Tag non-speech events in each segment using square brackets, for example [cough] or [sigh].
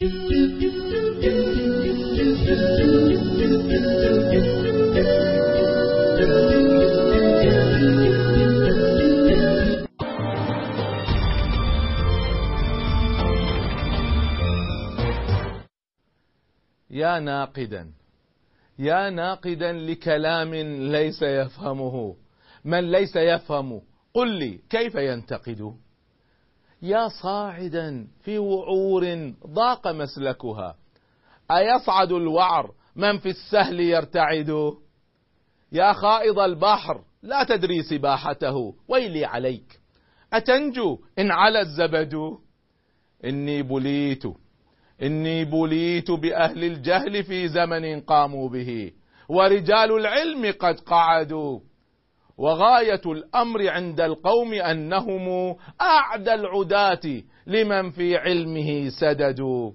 يا ناقدا يا ناقدا لكلام ليس يفهمه. من ليس يفهم قل لي كيف ينتقد؟ يا صاعدا في وعور ضاق مسلكها. أيصعد الوعر من في السهل يرتعد؟ يا خائض البحر لا تدري سباحته ويلي عليك. أتنجو إن على الزبد؟ إني بليت إني بليت بأهل الجهل في زمن قاموا به ورجال العلم قد قعدوا. وغاية الأمر عند القوم أنهم أعدى العداة لمن في علمه سددوا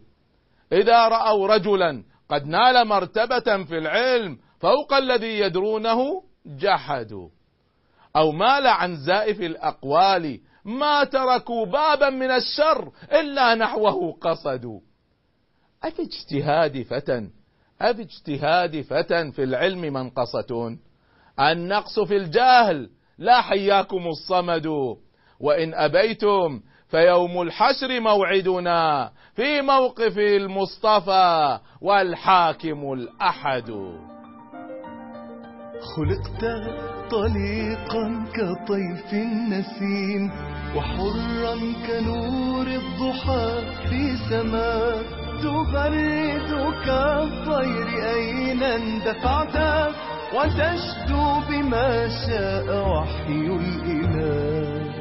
إذا رأوا رجلا قد نال مرتبة في العلم فوق الذي يدرونه جحدوا أو مال عن زائف الأقوال ما تركوا بابا من الشر إلا نحوه قصدوا أفي اجتهاد فتى؟ أفي اجتهاد فتى في العلم منقصة النقص في الجهل. لا حياكم الصمد. وإن أبيتم فيوم الحشر موعدنا في موقف المصطفى والحاكم الأحد. خلقت طليقا كطيف النسيم وحرا كنور الضحى في سماء تبرد كالطير أين اندفعت؟ وتشدو بما شاء وحي الإله.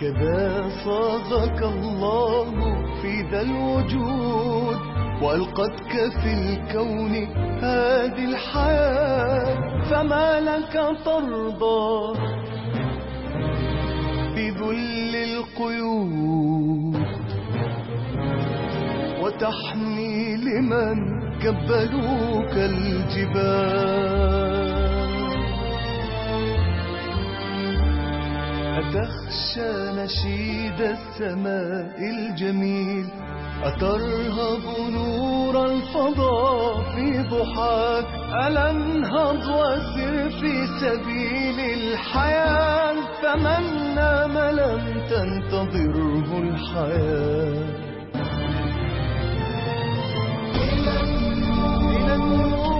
كذا صاغك الله في ذا الوجود وألقتك في الكون هذه الحياة. فما لك ترضى القيود. وتحمي لمن كبلوك الجبال. أتخشى نشيد السماء الجميل. أترهب نور الفضاء في ضحاك. ألا انهض وسر في سبيل الحياة فمن نام لم تنتظره الحياة. إلى النور.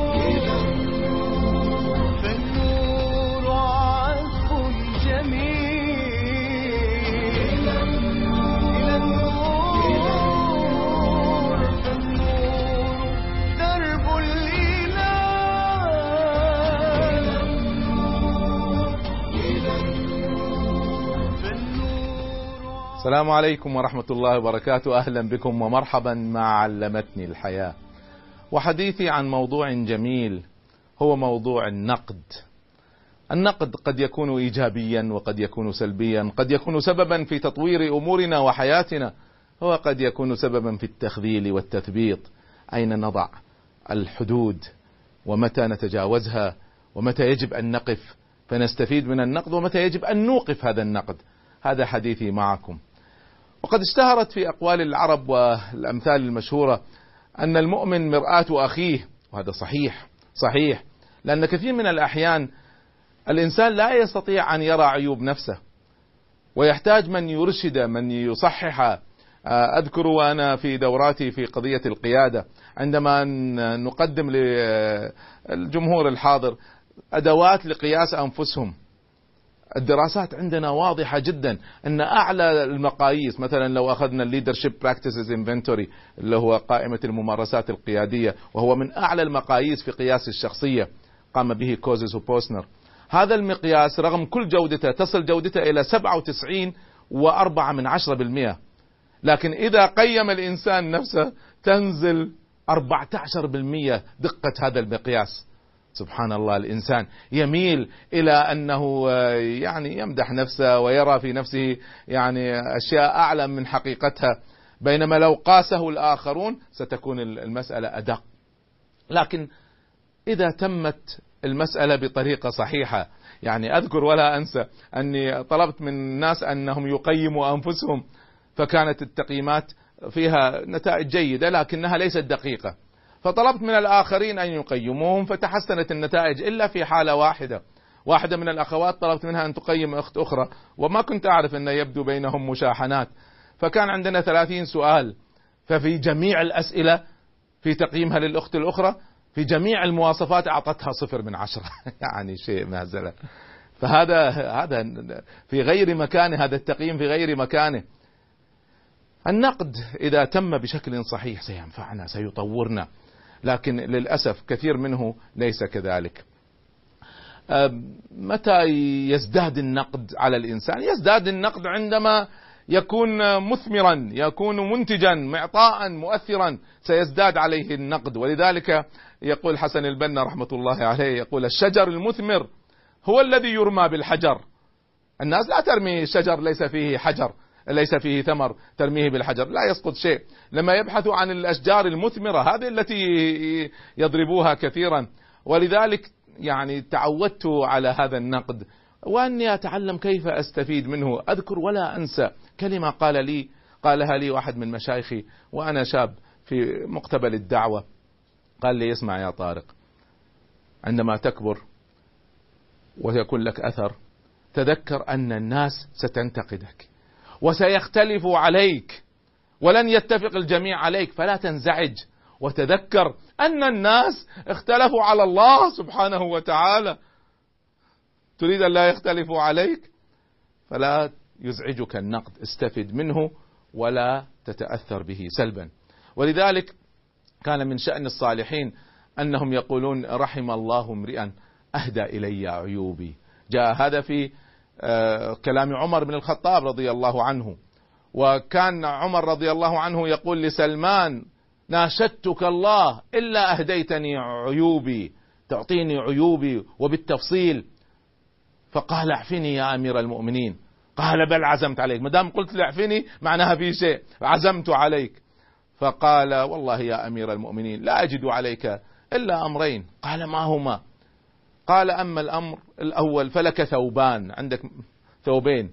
السلام عليكم ورحمة الله وبركاته. أهلا بكم ومرحبا مع علمتني الحياة. وحديثي عن موضوع جميل هو موضوع النقد. النقد قد يكون إيجابيا وقد يكون سلبيا قد يكون سببا في تطوير أمورنا وحياتنا وقد يكون سببا في التخذيل والتثبيط. أين نضع الحدود؟ ومتى نتجاوزها؟ ومتى يجب أن نقف؟ فنستفيد من النقد ومتى يجب أن نوقف هذا النقد؟ هذا حديثي معكم. وقد اشتهرت في أقوال العرب والأمثال المشهورة أن المؤمن مرآة أخيه وهذا صحيح صحيح لأن كثير من الأحيان الإنسان لا يستطيع أن يرى عيوب نفسه ويحتاج من يرشد من يصحح أذكر وأنا في دوراتي في قضية القيادة عندما نقدم للجمهور الحاضر أدوات لقياس أنفسهم. الدراسات عندنا واضحة جدا إن أعلى المقاييس مثلا لو أخذنا ال Leadership Practices Inventory اللي هو قائمة الممارسات القيادية وهو من أعلى المقاييس في قياس الشخصية قام به كوزز وبوسنر. هذا المقياس رغم كل جودته تصل جودته إلى 97 وأربعة من عشرة بالمئة. لكن إذا قيم الإنسان نفسه تنزل 14 بالمئة دقة هذا المقياس. سبحان الله الإنسان يميل إلى أنه يعني يمدح نفسه ويرى في نفسه يعني أشياء أعلى من حقيقتها. بينما لو قاسه الآخرون ستكون المسألة أدق. لكن إذا تمت المسألة بطريقة صحيحة يعني أذكر ولا أنسى أني طلبت من الناس أنهم يقيموا أنفسهم فكانت التقييمات فيها نتائج جيدة لكنها ليست دقيقة. فطلبت من الآخرين أن يقيموهم فتحسنت النتائج إلا في حالة واحدة. واحدة من الأخوات طلبت منها أن تقيم أخت أخرى وما كنت أعرف أن يبدو بينهم مشاحنات. فكان عندنا ثلاثين سؤال ففي جميع الأسئلة في تقييمها للأخت الأخرى في جميع المواصفات أعطتها صفر من عشرة. [laughs] يعني شيء مهزلة فهذا هذا في غير مكانه هذا التقييم في غير مكانه. النقد إذا تم بشكل صحيح سينفعنا سيطورنا. لكن للأسف كثير منه ليس كذلك. متى يزداد النقد على الإنسان؟ يزداد النقد عندما يكون مثمرا يكون منتجا معطاء مؤثرا. سيزداد عليه النقد. ولذلك يقول حسن البنا رحمة الله عليه يقول الشجر المثمر هو الذي يرمى بالحجر. الناس لا ترمي شجر ليس فيه حجر. ليس فيه ثمر ترميه بالحجر لا يسقط شيء. لما يبحثوا عن الأشجار المثمرة هذه التي يضربوها كثيرا. ولذلك يعني تعودت على هذا النقد. وأني أتعلم كيف أستفيد منه. أذكر ولا أنسى كلمة قال لي قالها لي واحد من مشايخي وأنا شاب في مقتبل الدعوة. قال لي اسمع يا طارق عندما تكبر ويكون لك أثر تذكر أن الناس ستنتقدك. وسيختلف عليك ولن يتفق الجميع عليك فلا تنزعج وتذكر أن الناس اختلفوا على الله سبحانه وتعالى. تريد أن لا يختلفوا عليك؟ فلا يزعجك النقد استفد منه ولا تتأثر به سلبا. ولذلك كان من شأن الصالحين أنهم يقولون رحم الله امرئا أهدى إلي عيوبي. جاء هذا في كلام عمر بن الخطاب رضي الله عنه. وكان عمر رضي الله عنه يقول لسلمان ناشدتك الله إلا أهديتني عيوبي تعطيني عيوبي وبالتفصيل. فقال اعفني يا أمير المؤمنين. قال بل عزمت عليك. ما دام قلت اعفني معناها في شيء. عزمت عليك. فقال والله يا أمير المؤمنين لا أجد عليك إلا أمرين. قال ما هما؟ قال أما الأمر الأول فلك ثوبان عندك ثوبين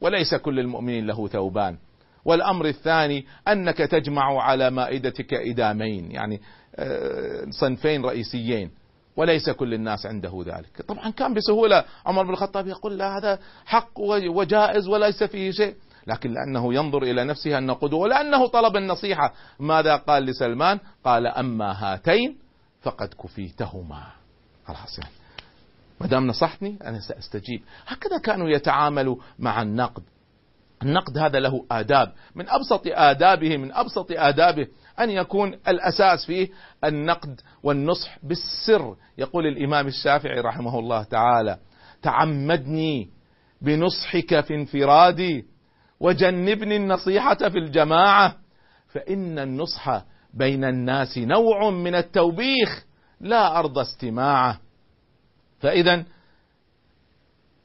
وليس كل المؤمنين له ثوبان. والأمر الثاني أنك تجمع على مائدتك إدامين يعني صنفين رئيسيين وليس كل الناس عنده ذلك. طبعا كان بسهولة عمر بن الخطاب يقول لا هذا حق وجائز وليس فيه شيء. لكن لأنه ينظر إلى نفسه أنه قدوة ولأنه طلب النصيحة. ماذا قال لسلمان؟ قال أما هاتين فقد كفيتهما. خلاص يعني. ما دام نصحتني أنا سأستجيب. هكذا كانوا يتعاملوا مع النقد. النقد هذا له آداب. من أبسط آدابه من أبسط آدابه أن يكون الأساس فيه النقد والنصح بالسر. يقول الإمام الشافعي رحمه الله تعالى تعمدني بنصحك في انفرادي وجنبني النصيحة في الجماعة فإن النصح بين الناس نوع من التوبيخ لا أرضى استماعه. فإذا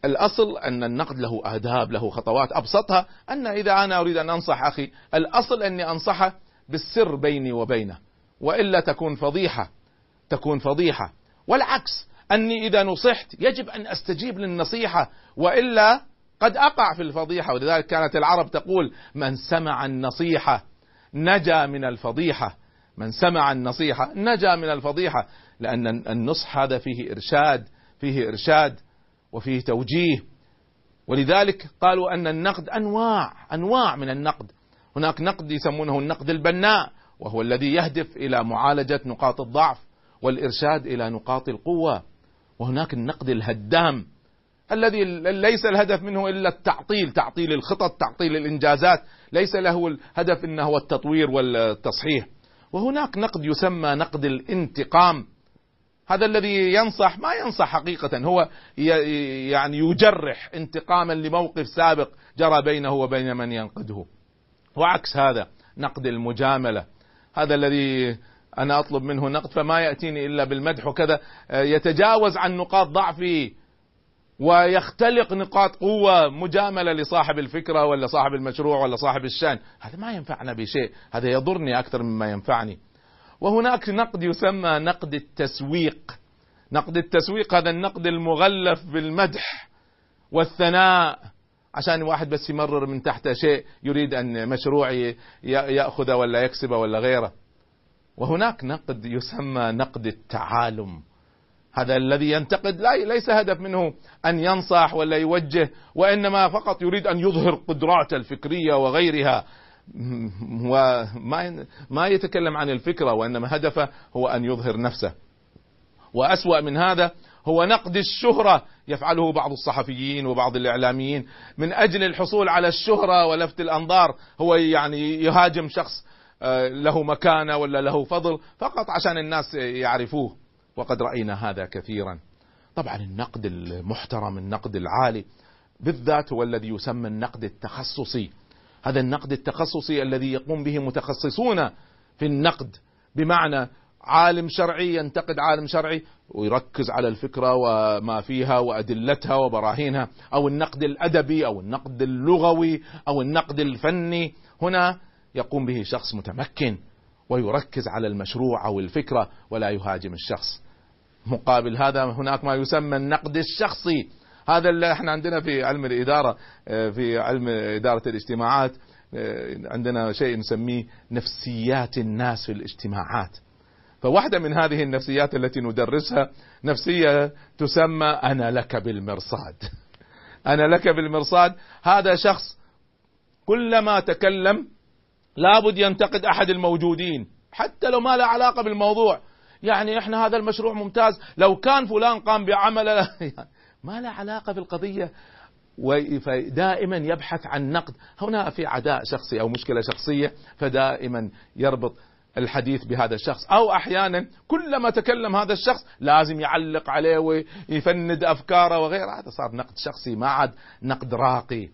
الأصل أن النقد له آداب له خطوات. أبسطها أن إذا أنا أريد أن أنصح أخي الأصل أني أنصحه بالسر بيني وبينه وإلا تكون فضيحة تكون فضيحة. والعكس أني إذا نصحت يجب أن أستجيب للنصيحة وإلا قد أقع في الفضيحة. ولذلك كانت العرب تقول من سمع النصيحة نجا من الفضيحة. من سمع النصيحة نجا من الفضيحة لأن النصح هذا فيه إرشاد فيه إرشاد وفيه توجيه. ولذلك قالوا أن النقد أنواع أنواع من النقد. هناك نقد يسمونه النقد البناء وهو الذي يهدف إلى معالجة نقاط الضعف والإرشاد إلى نقاط القوة. وهناك النقد الهدام الذي ليس الهدف منه إلا التعطيل تعطيل الخطط تعطيل الإنجازات. ليس له الهدف إنه هو التطوير والتصحيح. وهناك نقد يسمى نقد الانتقام. هذا الذي ينصح ما ينصح حقيقة هو يعني يجرح انتقاما لموقف سابق جرى بينه وبين من ينقده. وعكس هذا نقد المجاملة. هذا الذي أنا أطلب منه نقد فما يأتيني إلا بالمدح وكذا. يتجاوز عن نقاط ضعفي ويختلق نقاط قوة مجاملة لصاحب الفكرة ولا صاحب المشروع ولا صاحب الشأن. هذا ما ينفعنا بشيء. هذا يضرني أكثر مما ينفعني. وهناك نقد يسمى نقد التسويق. نقد التسويق هذا النقد المغلف بالمدح والثناء. عشان واحد بس يمرر من تحته شيء يريد أن مشروع ي- يأخذه ولا يكسبه ولا غيره. وهناك نقد يسمى نقد التعالم. هذا الذي ينتقد لا ليس هدف منه أن ينصح ولا يوجه وإنما فقط يريد أن يظهر قدراته الفكرية وغيرها. [laughs] وما ما يتكلم عن الفكرة وإنما هدفه هو أن يظهر نفسه. وأسوأ من هذا هو نقد الشهرة يفعله بعض الصحفيين وبعض الإعلاميين. من أجل الحصول على الشهرة ولفت الأنظار هو يعني يهاجم شخص آه، له مكانة ولا له فضل فقط عشان الناس يعرفوه. وقد رأينا هذا كثيرا. طبعا النقد المحترم النقد العالي بالذات هو الذي يسمى النقد التخصصي. هذا النقد التخصصي الذي يقوم به متخصصون في النقد. بمعنى عالم شرعي ينتقد عالم شرعي ويركز على الفكرة وما فيها وأدلتها وبراهينها أو النقد الأدبي أو النقد اللغوي أو النقد الفني. هنا يقوم به شخص متمكن ويركز على المشروع أو الفكرة ولا يهاجم الشخص. مقابل هذا هناك ما يسمى النقد الشخصي. هذا اللي إحنا عندنا في علم الإدارة آه، في علم إدارة الاجتماعات آه، عندنا شيء نسميه نفسيات الناس في الاجتماعات. فواحدة من هذه النفسيات التي ندرسها نفسية تسمى أنا لك بالمرصاد. [laughs] أنا لك بالمرصاد. هذا شخص كلما تكلم لابد ينتقد أحد الموجودين حتى لو ما له علاقة بالموضوع. يعني إحنا هذا المشروع ممتاز. لو كان فلان قام بعمل [laughs] ما له علاقة بالقضية. و- فدائما يبحث عن نقد. هنا في عداء شخصي أو مشكلة شخصية فدائما يربط الحديث بهذا الشخص. أو أحيانا كلما تكلم هذا الشخص لازم يعلق عليه ويفند أفكاره وغيره. هذا صار نقد شخصي ما عاد نقد راقي.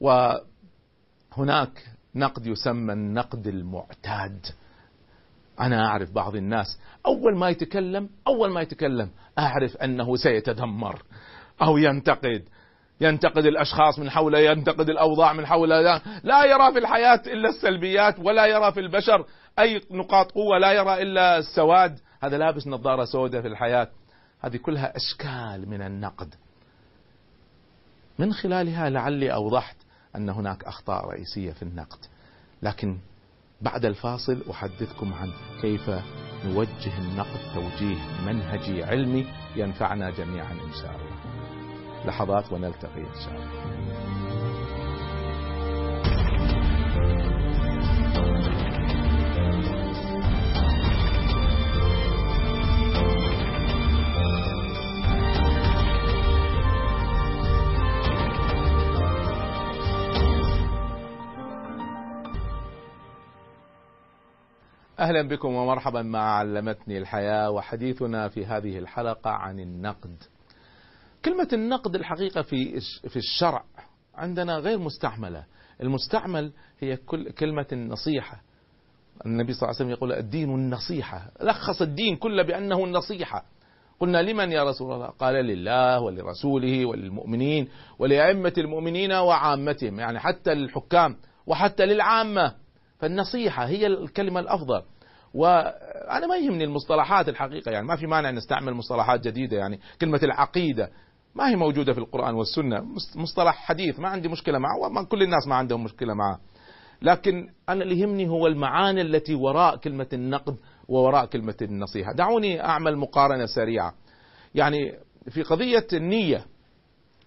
وهناك نقد يسمى النقد المعتاد. أنا أعرف بعض الناس أول ما يتكلم أول ما يتكلم أعرف أنه سيتذمر. أو ينتقد. ينتقد الأشخاص من حوله ينتقد الأوضاع من حوله. لا, لا يرى في الحياة إلا السلبيات ولا يرى في البشر أي نقاط قوة لا يرى إلا السواد. هذا لابس نظارة سوداء في الحياة. هذه كلها أشكال من النقد. من خلالها لعلي أوضحت أن هناك أخطاء رئيسية في النقد. لكن بعد الفاصل أحدثكم عن كيف نوجه النقد توجيه منهجي علمي ينفعنا جميعا إن شاء الله. لحظات ونلتقي إن شاء الله أهلا بكم ومرحبا مع علمتني الحياة وحديثنا في هذه الحلقة عن النقد. كلمة النقد الحقيقة في في الشرع عندنا غير مستعملة، المستعمل هي كل كلمة النصيحة. النبي صلى الله عليه وسلم يقول الدين النصيحة، لخص الدين كله بأنه النصيحة. قلنا لمن يا رسول الله؟ قال لله ولرسوله وللمؤمنين ولأئمة المؤمنين وعامتهم، يعني حتى للحكام وحتى للعامة. فالنصيحة هي الكلمة الأفضل وأنا ما يهمني المصطلحات الحقيقة يعني ما في مانع نستعمل مصطلحات جديدة يعني كلمة العقيدة ما هي موجودة في القرآن والسنة. مص- مصطلح حديث ما عندي مشكلة معه وما كل الناس ما عندهم مشكلة معه. لكن أنا اللي يهمني هو المعاني التي وراء كلمة النقد ووراء كلمة النصيحة. دعوني أعمل مقارنة سريعة. يعني في قضية النية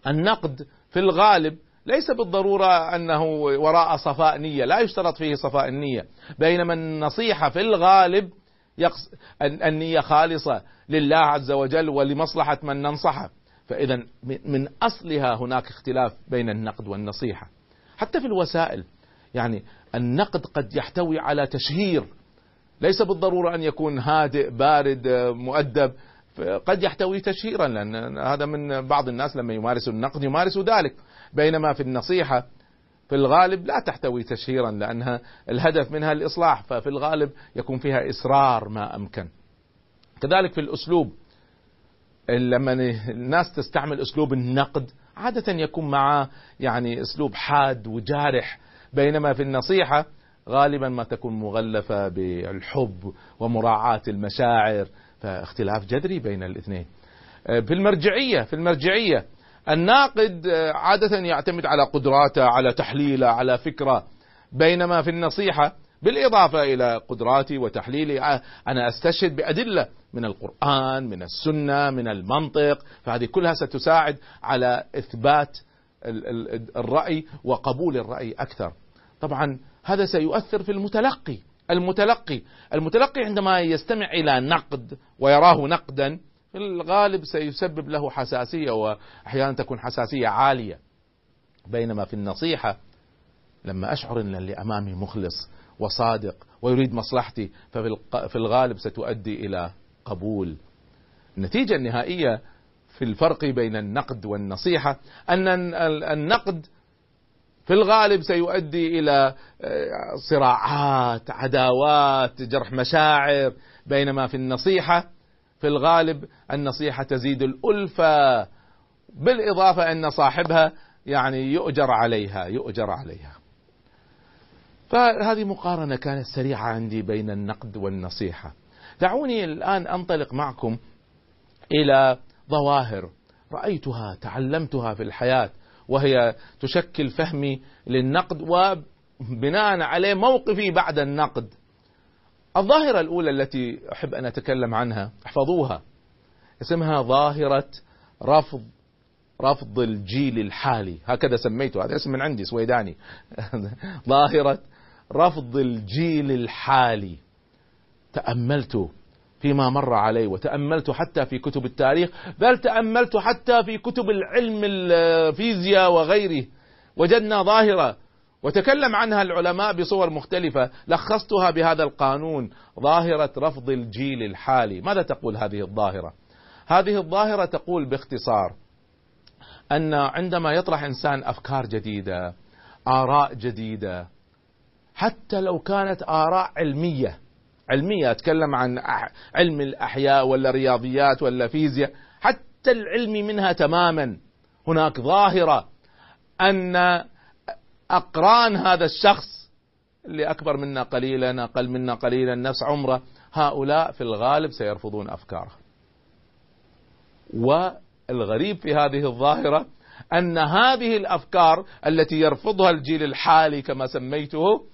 النقد في الغالب ليس بالضرورة أنه وراء صفاء نية لا يشترط فيه صفاء النية. بينما النصيحة في الغالب يقص ال- النية خالصة لله عز وجل ولمصلحة من ننصحه. فإذا من- أصلها هناك اختلاف بين النقد والنصيحة. حتى في الوسائل يعني النقد قد يحتوي على تشهير. ليس بالضرورة أن يكون هادئ بارد مؤدب. قد يحتوي تشهيرا لأن هذا من بعض الناس لما يمارسوا النقد يمارسوا ذلك. بينما في النصيحة في الغالب لا تحتوي تشهيرا لأنها الهدف منها الإصلاح. ففي الغالب يكون فيها إصرار ما أمكن. كذلك في الأسلوب. لما الناس تستعمل أسلوب النقد عادة يكون معه يعني أسلوب حاد وجارح بينما في النصيحة غالبا ما تكون مغلفة بالحب ومراعاة المشاعر فاختلاف جذري بين الاثنين. في المرجعية في المرجعية الناقد عادة يعتمد على قدراته على تحليله على فكرة بينما في النصيحة بالإضافة إلى قدراتي وتحليلي أنا أستشهد بأدلة من القرآن من السنة من المنطق فهذه كلها ستساعد على إثبات الرأي وقبول الرأي أكثر. طبعا هذا سيؤثر في المتلقي المتلقي. المتلقي عندما يستمع إلى نقد ويراه نقدا في الغالب سيسبب له حساسية وأحيانا تكون حساسية عالية. بينما في النصيحة لما أشعر أن اللي أمامي مخلص وصادق ويريد مصلحتي ففي الغالب ستؤدي إلى قبول. النتيجة النهائية في الفرق بين النقد والنصيحة أن النقد في الغالب سيؤدي إلى صراعات عداوات جرح مشاعر. بينما في النصيحة في الغالب النصيحة تزيد الألفة. بالإضافة أن صاحبها يعني يؤجر عليها يؤجر عليها. فهذه مقارنة كانت سريعة عندي بين النقد والنصيحة. دعوني الآن أنطلق معكم إلى ظواهر رأيتها تعلمتها في الحياة وهي تشكل فهمي للنقد وبناء عليه موقفي بعد النقد. الظاهرة الأولى التي أحب أن أتكلم عنها احفظوها. اسمها ظاهرة رفض رفض الجيل الحالي. هكذا سميته هذا اسم من عندي سويداني. [laughs] ظاهرة رفض الجيل الحالي. تأملت فيما مر علي وتأملت حتى في كتب التاريخ بل تأملت حتى في كتب العلم الفيزياء وغيره. وجدنا ظاهرة وتكلم عنها العلماء بصور مختلفة. لخصتها بهذا القانون ظاهرة رفض الجيل الحالي. ماذا تقول هذه الظاهرة؟ هذه الظاهرة تقول باختصار أن عندما يطرح إنسان أفكار جديدة آراء جديدة حتى لو كانت آراء علمية. علمية أتكلم عن علم الأحياء ولا رياضيات ولا فيزياء حتى العلم منها تماما. هناك ظاهرة أن أقران هذا الشخص اللي أكبر منا قليلا أقل منا قليلا نفس عمره هؤلاء في الغالب سيرفضون أفكاره. والغريب في هذه الظاهرة أن هذه الأفكار التي يرفضها الجيل الحالي كما سميته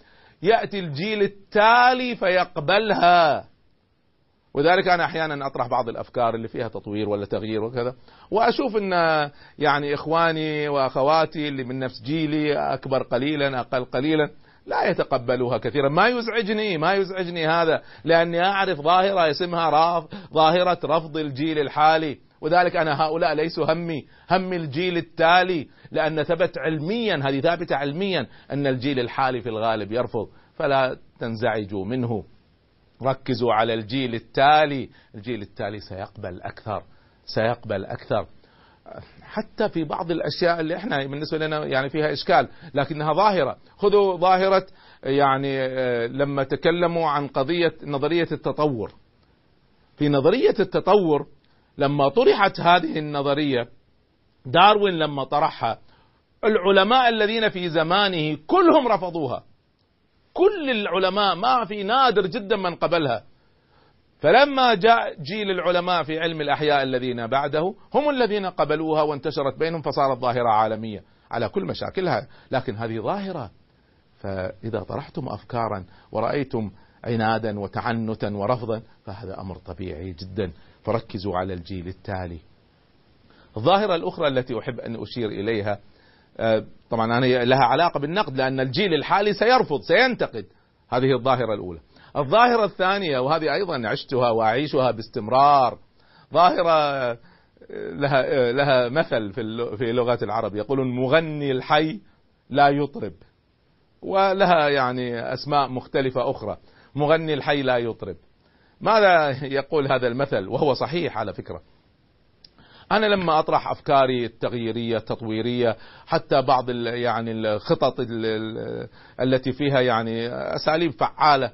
يأتي الجيل التالي فيقبلها. وذلك أنا أحيانا أطرح بعض الأفكار اللي فيها تطوير ولا تغيير وكذا. وأشوف إن يعني إخواني وأخواتي اللي من نفس جيلي أكبر قليلا أقل قليلا لا يتقبلوها كثيرا. ما يزعجني ما يزعجني هذا لأني أعرف ظاهرة اسمها ظاهرة رفض الجيل الحالي. وذلك أنا هؤلاء ليسوا همي همي الجيل التالي لأن ثبت علميا هذه ثابتة علميا أن الجيل الحالي في الغالب يرفض. فلا تنزعجوا منه. ركزوا على الجيل التالي. الجيل التالي سيقبل أكثر سيقبل أكثر. حتى في بعض الأشياء اللي إحنا بالنسبة لنا يعني فيها إشكال لكنها ظاهرة. خذوا ظاهرة يعني لما تكلموا عن قضية نظرية التطور. في نظرية التطور لما طرحت هذه النظرية داروين لما طرحها العلماء الذين في زمانه كلهم رفضوها. كل العلماء ما في نادر جدا من قبلها. فلما جاء جيل العلماء في علم الأحياء الذين بعده هم الذين قبلوها وانتشرت بينهم فصارت ظاهرة عالمية على كل مشاكلها. لكن هذه ظاهرة. فإذا طرحتم أفكارا ورأيتم عنادا وتعنتا ورفضا فهذا أمر طبيعي جدا. فركزوا على الجيل التالي. الظاهرة الأخرى التي أحب أن أشير إليها طبعا أنا لها علاقة بالنقد لأن الجيل الحالي سيرفض سينتقد. هذه الظاهرة الأولى. الظاهرة الثانية وهذه أيضا عشتها وأعيشها باستمرار ظاهرة لها لها مثل في في لغة العرب. يقولون مغني الحي لا يطرب ولها يعني أسماء مختلفة أخرى. مغني الحي لا يطرب ماذا يقول هذا المثل؟ وهو صحيح على فكرة. أنا لما أطرح أفكاري التغييرية التطويرية حتى بعض يعني الخطط التي فيها يعني أساليب فعالة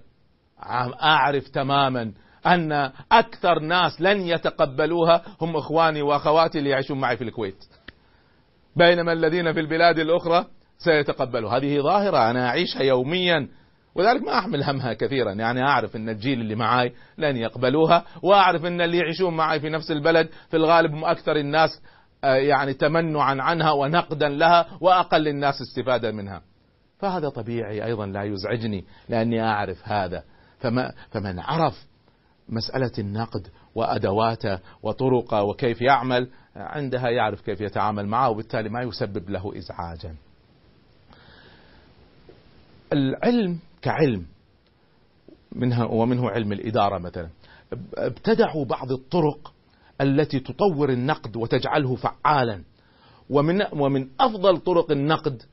أعرف تماما أن أكثر ناس لن يتقبلوها هم إخواني وأخواتي اللي يعيشون معي في الكويت. بينما الذين في البلاد الأخرى سيتقبلوا. هذه ظاهرة أنا أعيشها يوميا. ولذلك ما أحمل همها كثيرا يعني أعرف إن الجيل اللي معاي لن يقبلوها وأعرف إن اللي يعيشون معي في نفس البلد في الغالب هم أكثر الناس آه، يعني تمنعا عنها ونقدا لها وأقل الناس استفادة منها. فهذا طبيعي أيضا لا يزعجني لأني أعرف هذا فما فمن عرف مسألة النقد وأدواته وطرقه وكيف يعمل عندها يعرف كيف يتعامل معه وبالتالي ما يسبب له ازعاجا. العلم كعلم منها ومنه علم الإدارة مثلا. ابتدعوا بعض الطرق التي تطور النقد وتجعله فعالا. ومن ومن أفضل طرق النقد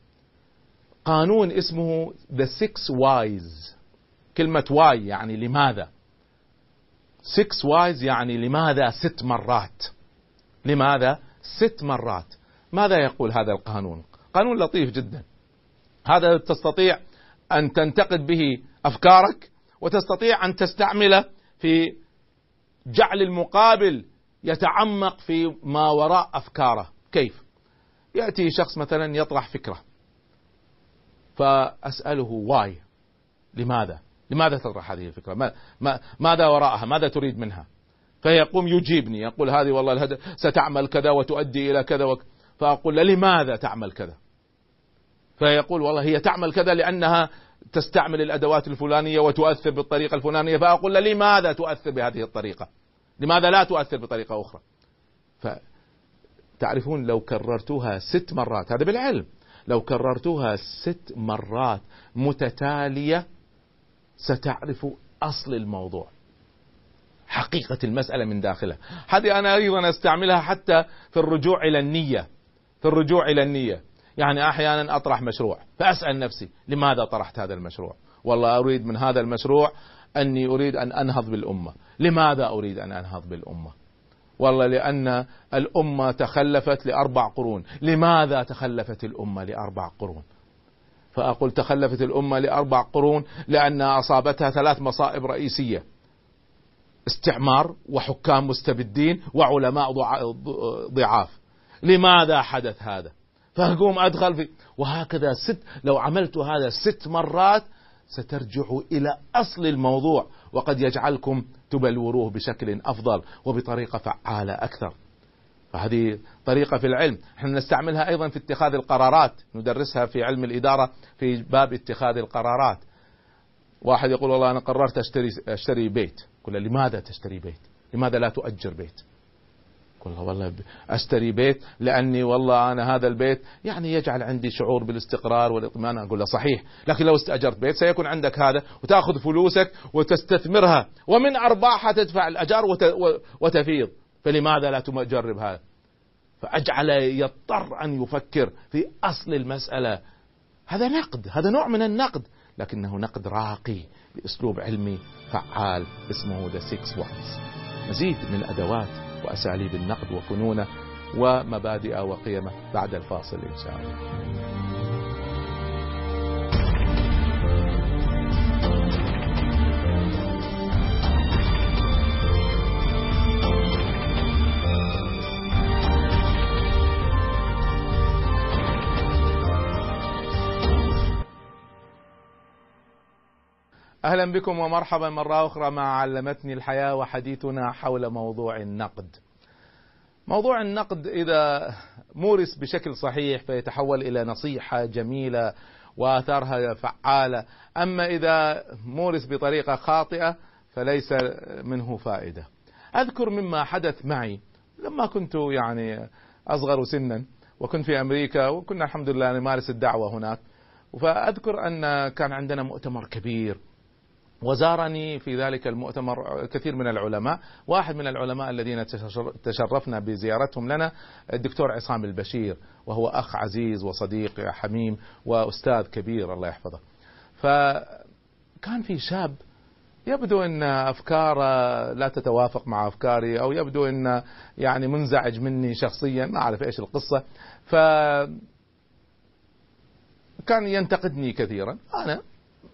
قانون اسمه The Six Whys. كلمة واي يعني لماذا؟ Six Whys يعني لماذا ست مرات؟ لماذا ست مرات؟ ماذا يقول هذا القانون؟ قانون لطيف جدا. هذا تستطيع أن تنتقد به أفكارك وتستطيع أن تستعمله في جعل المقابل يتعمق في ما وراء أفكاره. كيف؟ يأتي شخص مثلا يطرح فكرة. فأسأله واي. لماذا؟ لماذا تطرح هذه الفكرة؟ ما ما ماذا وراءها؟ ماذا تريد منها؟ فيقوم يجيبني يقول هذه والله الهدف ستعمل كذا وتؤدي إلى كذا وك فأقول لماذا تعمل كذا؟ فيقول والله هي تعمل كذا لأنها تستعمل الأدوات الفلانية وتؤثر بالطريقة الفلانية فأقول له لماذا تؤثر بهذه الطريقة؟ لماذا لا تؤثر بطريقة أخرى؟ فتعرفون لو كررتوها ست مرات هذا بالعلم لو كررتوها ست مرات متتالية ستعرف أصل الموضوع حقيقة المسألة من داخلها. هذه أنا أيضا أستعملها حتى في الرجوع إلى النية في الرجوع إلى النية. يعني أحيانا أطرح مشروع. فأسأل نفسي لماذا طرحت هذا المشروع؟ والله أريد من هذا المشروع أني أريد أن أنهض بالأمة. لماذا أريد أن أنهض بالأمة؟ والله لأن الأمة تخلفت لأربع قرون. لماذا تخلفت الأمة لأربع قرون؟ فأقول تخلفت الأمة لأربع قرون لأنها أصابتها ثلاث مصائب رئيسية. استعمار وحكام مستبدين وعلماء ضعاف. لماذا حدث هذا؟ فأقوم أدخل في وهكذا ست لو عملت هذا ست مرات سترجعوا إلى أصل الموضوع وقد يجعلكم تبلوروه بشكل أفضل وبطريقة فعالة أكثر. فهذه طريقة في العلم. إحنا نستعملها أيضا في اتخاذ القرارات. ندرسها في علم الإدارة في باب اتخاذ القرارات. واحد يقول والله أنا قررت أشتري, أشتري بيت. قل لماذا تشتري بيت؟ لماذا لا تؤجر بيت؟ والله والله أشتري بيت لأني والله أنا هذا البيت يعني يجعل عندي شعور بالاستقرار والإطمئنان. أقول له صحيح لكن لو استأجرت بيت سيكون عندك هذا وتأخذ فلوسك وتستثمرها ومن أرباحها تدفع الأجار وتفيض. فلماذا لا تجرب هذا؟ فأجعل يضطر أن يفكر في أصل المسألة. هذا نقد هذا نوع من النقد لكنه نقد راقي بأسلوب علمي فعال اسمه ذا 6 وايز مزيد من الأدوات. وأساليب النقد وفنونه ومبادئه وقيمه بعد الفاصل إن شاء الله. أهلا بكم ومرحبا مرة أخرى مع علمتني الحياة وحديثنا حول موضوع النقد. موضوع النقد إذا مورس بشكل صحيح فيتحول إلى نصيحة جميلة وآثارها فعالة، أما إذا مورس بطريقة خاطئة فليس منه فائدة. أذكر مما حدث معي لما كنت يعني أصغر سنا وكنت في أمريكا وكنا الحمد لله نمارس الدعوة هناك. فأذكر أن كان عندنا مؤتمر كبير وزارني في ذلك المؤتمر كثير من العلماء. واحد من العلماء الذين تشرفنا بزيارتهم لنا الدكتور عصام البشير وهو أخ عزيز وصديق حميم وأستاذ كبير الله يحفظه. فكان في شاب يبدو إن أفكاره لا تتوافق مع أفكاري أو يبدو إن يعني منزعج مني شخصيا ما أعرف إيش القصة. ف كان ينتقدني كثيرا. أنا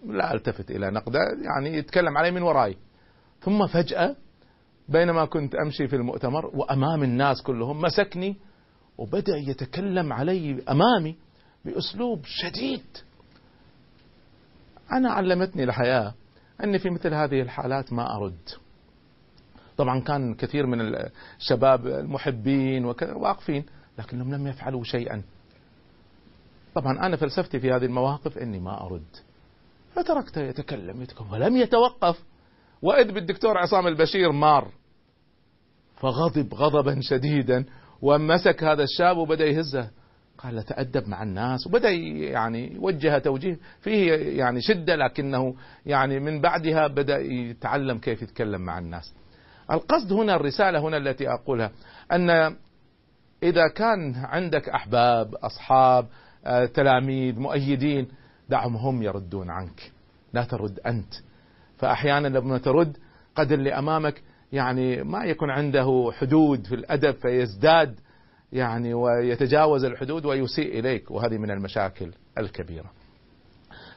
لا ألتفت إلى نقده يعني يتكلم علي من وراي. ثم فجأة بينما كنت أمشي في المؤتمر وأمام الناس كلهم مسكني وبدأ يتكلم علي أمامي بأسلوب شديد. أنا علمتني الحياة أني في مثل هذه الحالات ما أرد. طبعا كان كثير من الشباب المحبين وكذا واقفين لكنهم لم يفعلوا شيئا. طبعا أنا فلسفتي في هذه المواقف أني ما أرد. فتركته يتكلم يتكلم. ولم يتوقف. وإذ بالدكتور عصام البشير مار. فغضب غضبا شديدا ومسك هذا الشاب وبدأ يهزه. قال تأدب مع الناس. وبدأ يعني يوجه توجيه. فيه يعني شدة لكنه يعني من بعدها بدأ يتعلم كيف يتكلم مع الناس. القصد هنا الرسالة هنا التي أقولها أن إذا كان عندك أحباب أصحاب آه، تلاميذ مؤيدين دعهم هم يردون عنك. لا ترد أنت. فأحيانا لما ترد قد اللي أمامك يعني ما يكون عنده حدود في الأدب فيزداد يعني ويتجاوز الحدود ويسيء إليك. وهذه من المشاكل الكبيرة.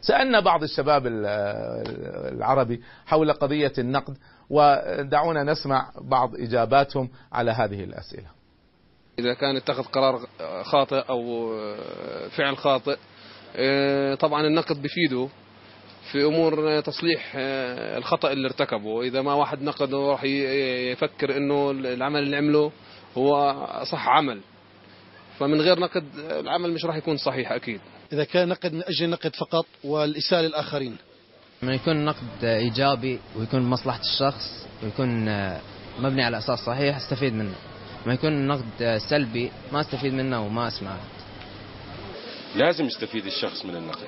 سألنا بعض الشباب العربي حول قضية النقد ودعونا نسمع بعض إجاباتهم على هذه الأسئلة. إذا كان اتخذ قرار خاطئ أو فعل خاطئ طبعا النقد بفيده في أمور تصليح آه، الخطأ اللي ارتكبه. إذا ما واحد نقده راح يفكر إنه العمل اللي عمله هو صح عمل. فمن غير نقد العمل مش راح يكون صحيح أكيد. إذا كان نقد من أجل النقد فقط والإساءة للآخرين. لما يكون نقد إيجابي ويكون بمصلحه الشخص ويكون آه، مبني على أساس صحيح أستفيد منه. لما يكون نقد آه، سلبي ما أستفيد منه وما أسمعه. لازم يستفيد الشخص من النقد.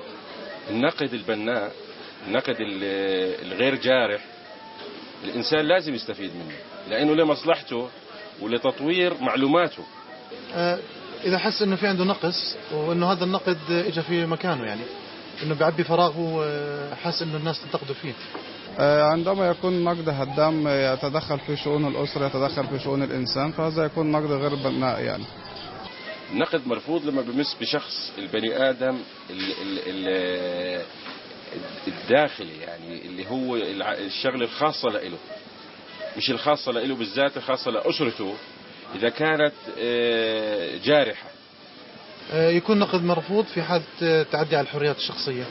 النقد البناء النقد ال- الغير جارح الإنسان لازم يستفيد منه لأنه لمصلحته ولتطوير معلوماته. آه، إذا حس إنه في عنده نقص وإنه هذا النقد إجا في مكانه يعني إنه بيعبي فراغه وحس إنه الناس تنتقده فيه. آه، عندما يكون نقد هدام يتدخل في شؤون الأسرة يتدخل في شؤون الإنسان فهذا يكون نقد غير بناء يعني. النقد مرفوض لما بمس بشخص البني آدم ال ال ال الداخلي يعني اللي هو الع- الشغلة الخاصة لإله. مش الخاصة لإله بالذات الخاصة لأسرته إذا كانت آه، جارحة. آه، يكون نقد مرفوض في حالة آه، تعدي على الحريات الشخصية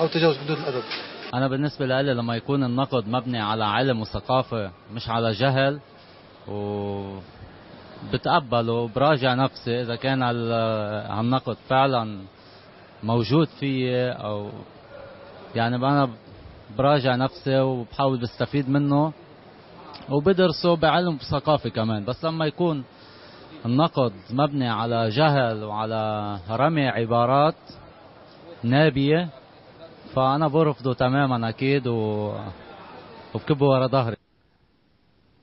أو تجاوز حدود الأدب. أنا بالنسبة لي لما يكون النقد مبني على علم وثقافة مش على جهل و بتقبله وبراجع نفسي إذا كان هال- هالنقد فعلا موجود فيي أو يعني أنا براجع نفسي وبحاول بستفيد منه وبدرسه بعلم وثقافة كمان. بس لما يكون النقد مبني على جهل وعلى رمي عبارات نابية فأنا برفضه تماما أكيد و... وبكبه ورا ظهري.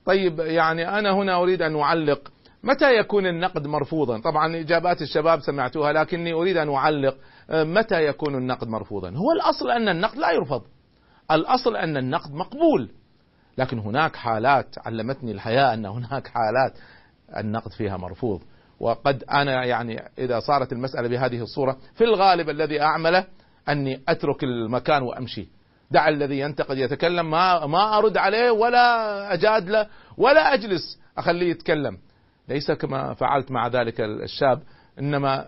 طيب يعني أنا هنا أريد أن أعلق متى يكون النقد مرفوضا؟ طبعا إجابات الشباب سمعتوها لكني أريد أن أعلق آه، متى يكون النقد مرفوضا؟ هو الأصل أن النقد لا يرفض. الأصل أن النقد مقبول. لكن هناك حالات علمتني الحياة أن هناك حالات النقد فيها مرفوض. وقد أنا يعني إذا صارت المسألة بهذه الصورة في الغالب الذي أعمله أني أترك المكان وأمشي. دع الذي ينتقد يتكلم ما ما أرد عليه ولا أجاد له ولا أجلس أخليه يتكلم. ليس كما فعلت مع ذلك الشاب إنما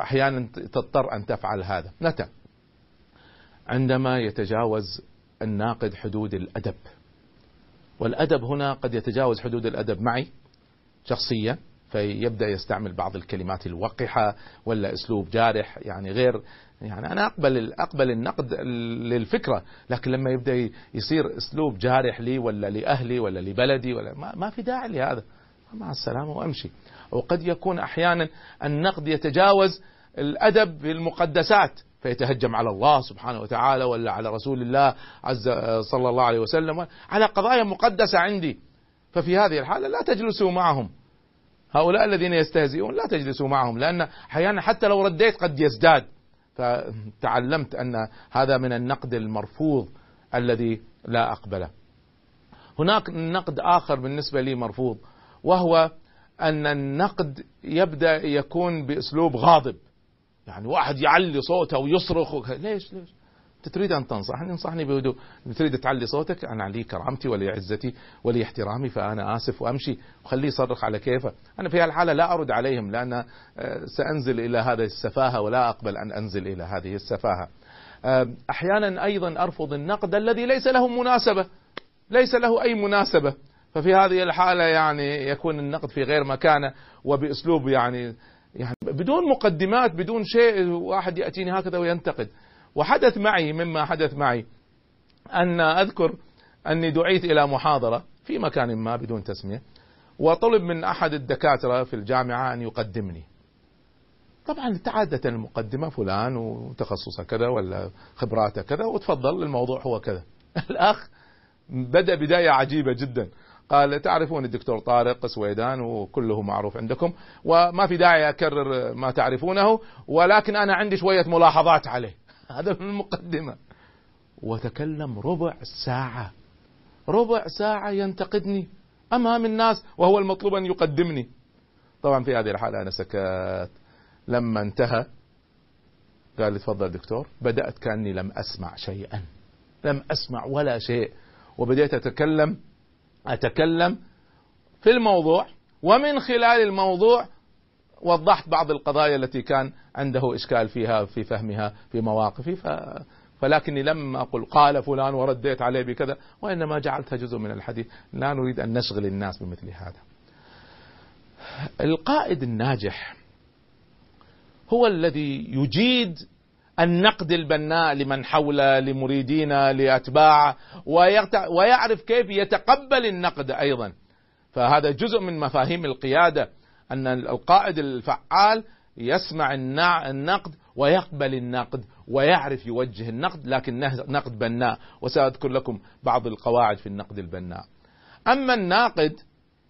أحيانا تضطر أن تفعل هذا. متى عندما يتجاوز الناقد حدود الأدب. والأدب هنا قد يتجاوز حدود الأدب معي شخصيا فيبدأ يستعمل بعض الكلمات الوقحة ولا أسلوب جارح يعني غير يعني أنا أقبل أقبل النقد للفكرة لكن لما يبدأ يصير أسلوب جارح لي ولا لأهلي ولا لبلدي ولا ما, ما في داعي لهذا. مع السلامة وأمشي. وقد يكون أحيانا النقد يتجاوز الأدب في المقدسات فيتهجم على الله سبحانه وتعالى ولا على رسول الله عز صلى الله عليه وسلم. على قضايا مقدسة عندي. ففي هذه الحالة لا تجلسوا معهم. هؤلاء الذين يستهزئون لا تجلسوا معهم لأن أحيانا حتى لو رديت قد يزداد. فتعلمت أن هذا من النقد المرفوض الذي لا أقبله. هناك نقد آخر بالنسبة لي مرفوض. وهو أن النقد يبدأ يكون بأسلوب غاضب. يعني واحد يعلي صوته ويصرخ وك... ليش ليش؟ أنت تريد أن تنصحني انصحني بهدوء. تريد تعلي صوتك أنا لي كرامتي ولي عزتي ولي احترامي فأنا آسف وأمشي. وخليه يصرخ على كيفه. أنا في هالحالة لا أرد عليهم لأن سأنزل إلى هذه السفاهة ولا أقبل أن أنزل إلى هذه السفاهة. آه، أحيانا أيضا أرفض النقد الذي ليس له مناسبة. ليس له أي مناسبة. ففي هذه الحالة يعني يكون النقد في غير مكانه وبأسلوب يعني يعني بدون مقدمات بدون شيء واحد يأتيني هكذا وينتقد. وحدث معي مما حدث معي أن أذكر أني دعيت إلى محاضرة في مكان ما بدون تسمية وطلب من أحد الدكاترة في الجامعة أن يقدمني. طبعا عادة المقدمة فلان وتخصصه كذا ولا خبراته كذا وتفضل الموضوع هو كذا. [laughs] الأخ بدأ بداية عجيبة جدا. قال تعرفون الدكتور طارق سويدان وكله معروف عندكم وما في داعي أكرر ما تعرفونه ولكن أنا عندي شوية ملاحظات عليه. [laughs] هذا من المقدمة. وتكلم ربع ساعة. ربع ساعة ينتقدني. أمام الناس وهو المطلوب أن يقدمني. طبعا في هذه الحالة أنا سكت. لما انتهى قال لي تفضل دكتور. بدأت كأني لم أسمع شيئا. لم أسمع ولا شيء. وبدأت أتكلم. أتكلم في الموضوع ومن خلال الموضوع وضحت بعض القضايا التي كان عنده إشكال فيها في فهمها في مواقفي ف... فلكني لم أقل قال فلان ورديت عليه بكذا وإنما جعلتها جزء من الحديث. لا نريد أن نشغل الناس بمثل هذا. القائد الناجح هو الذي يجيد النقد البناء لمن حوله لمريدينه لأتباعه ويغت- ويعرف كيف يتقبل النقد أيضا. فهذا جزء من مفاهيم القيادة أن القائد الفعال يسمع النقد ويقبل النقد ويعرف يوجه النقد لكن نقد بناء. وسأذكر لكم بعض القواعد في النقد البناء. أما الناقد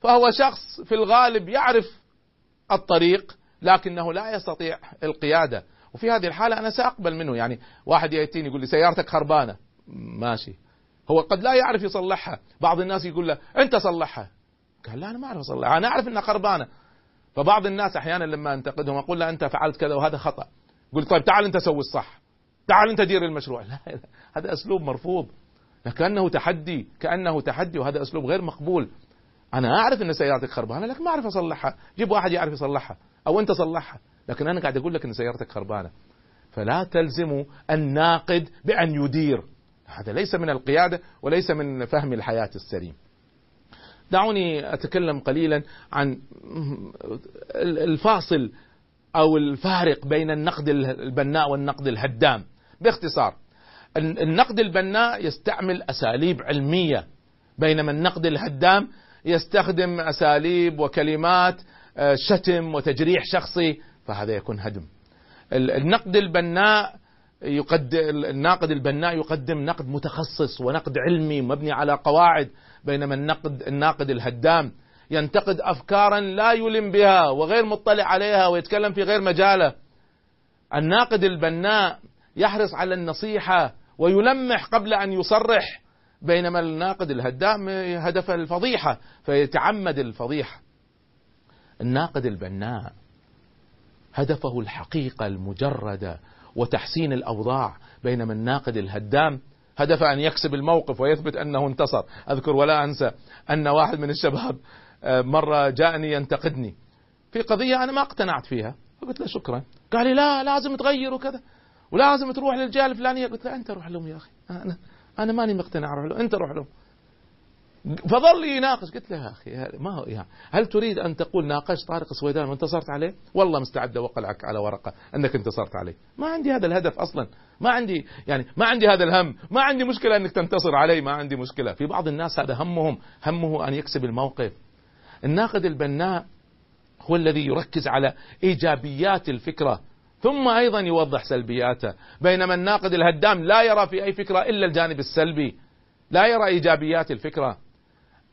فهو شخص في الغالب يعرف الطريق لكنه لا يستطيع القيادة. وفي هذه الحالة أنا سأقبل منه يعني واحد يأتيني يقول لي سيارتك خربانة. ماشي. هو قد لا يعرف يصلحها. بعض الناس يقول له أنت صلحها. قال لا أنا ما أعرف أصلحها. أنا أعرف أنها خربانة. فبعض الناس أحيانا لما أنتقدهم أقول له أنت فعلت كذا وهذا خطأ. يقول طيب تعال أنت سوي الصح. تعال أنت دير المشروع. لا هذا أسلوب مرفوض. كأنه تحدي كأنه تحدي وهذا أسلوب غير مقبول. أنا أعرف أن سيارتك خربانة لكن ما أعرف أصلحها. جيب واحد يعرف يصلحها. أو أنت صلحها. لكن أنا قاعد أقول لك أن سيارتك خربانة. فلا تلزموا الناقد بأن يدير. هذا ليس من القيادة وليس من فهم الحياة السليم. دعوني أتكلم قليلا عن الفاصل أو الفارق بين النقد البناء والنقد الهدام. باختصار النقد البناء يستعمل أساليب علمية بينما النقد الهدام يستخدم أساليب وكلمات آه، شتم وتجريح شخصي. فهذا يكون هدم. ال- النقد البناء يقدم الناقد البناء يقدم نقد متخصص ونقد علمي مبني على قواعد بينما النقد الناقد الهدام ينتقد افكارا لا يلم بها وغير مطلع عليها ويتكلم في غير مجاله. الناقد البناء يحرص على النصيحة ويلمح قبل أن يصرح بينما الناقد الهدام هدف الفضيحة فيتعمد الفضيحة. الناقد البناء هدفه الحقيقة المجرده وتحسين الأوضاع بينما الناقد الهدام. هدف أن يكسب الموقف ويثبت أنه انتصر. أذكر ولا أنسى أن واحد من الشباب آه، مرة جاءني ينتقدني. في قضية أنا ما اقتنعت فيها. فقلت له شكرا. قال لي لا لازم تغير وكذا ولازم تروح للجهة الفلانية. قلت له أنت روح لهم يا أخي. أنا أنا ماني مقتنع أروح لهم. أنت روح لهم. فظل يناقش. قلت له يا أخي ما هو يعني هل تريد أن تقول ناقشت طارق السويدان وانتصرت عليه؟ والله مستعد اوقعك على ورقة أنك انتصرت عليه، ما عندي هذا الهدف أصلا، ما عندي يعني ما عندي هذا الهم، ما عندي مشكلة أنك تنتصر علي، ما عندي مشكلة، في بعض الناس هذا همهم، همه أن يكسب الموقف. الناقد البناء هو الذي يركز على إيجابيات الفكرة ثم أيضا يوضح سلبياته، بينما الناقد الهدام لا يرى في أي فكرة إلا الجانب السلبي، لا يرى إيجابيات الفكرة.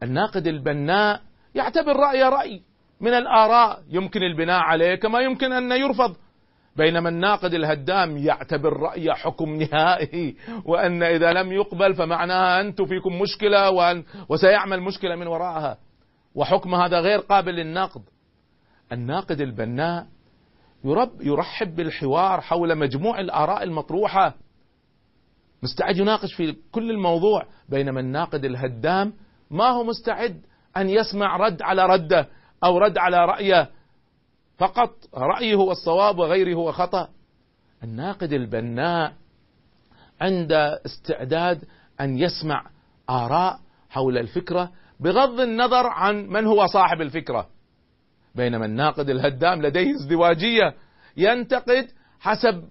الناقد البناء يعتبر رأي رأي من الآراء. يمكن البناء عليه كما يمكن أن يرفض. بينما الناقد الهدام يعتبر رأي حكم نهائي وأن إذا لم يقبل فمعناها أنتم فيكم مشكلة وأن وسيعمل مشكلة من وراءها. وحكم هذا غير قابل للنقد الناقد البناء يرب يرحب بالحوار حول مجموع الآراء المطروحة. مستعد يناقش في كل الموضوع. بينما الناقد الهدام ما هو مستعد أن يسمع رد على رده أو رد على رأيه؟ فقط رأيه هو الصواب وغيره هو خطأ. الناقد البناء عنده استعداد أن يسمع آراء حول الفكرة بغض النظر عن من هو صاحب الفكرة. بينما الناقد الهدام لديه ازدواجية ينتقد حسب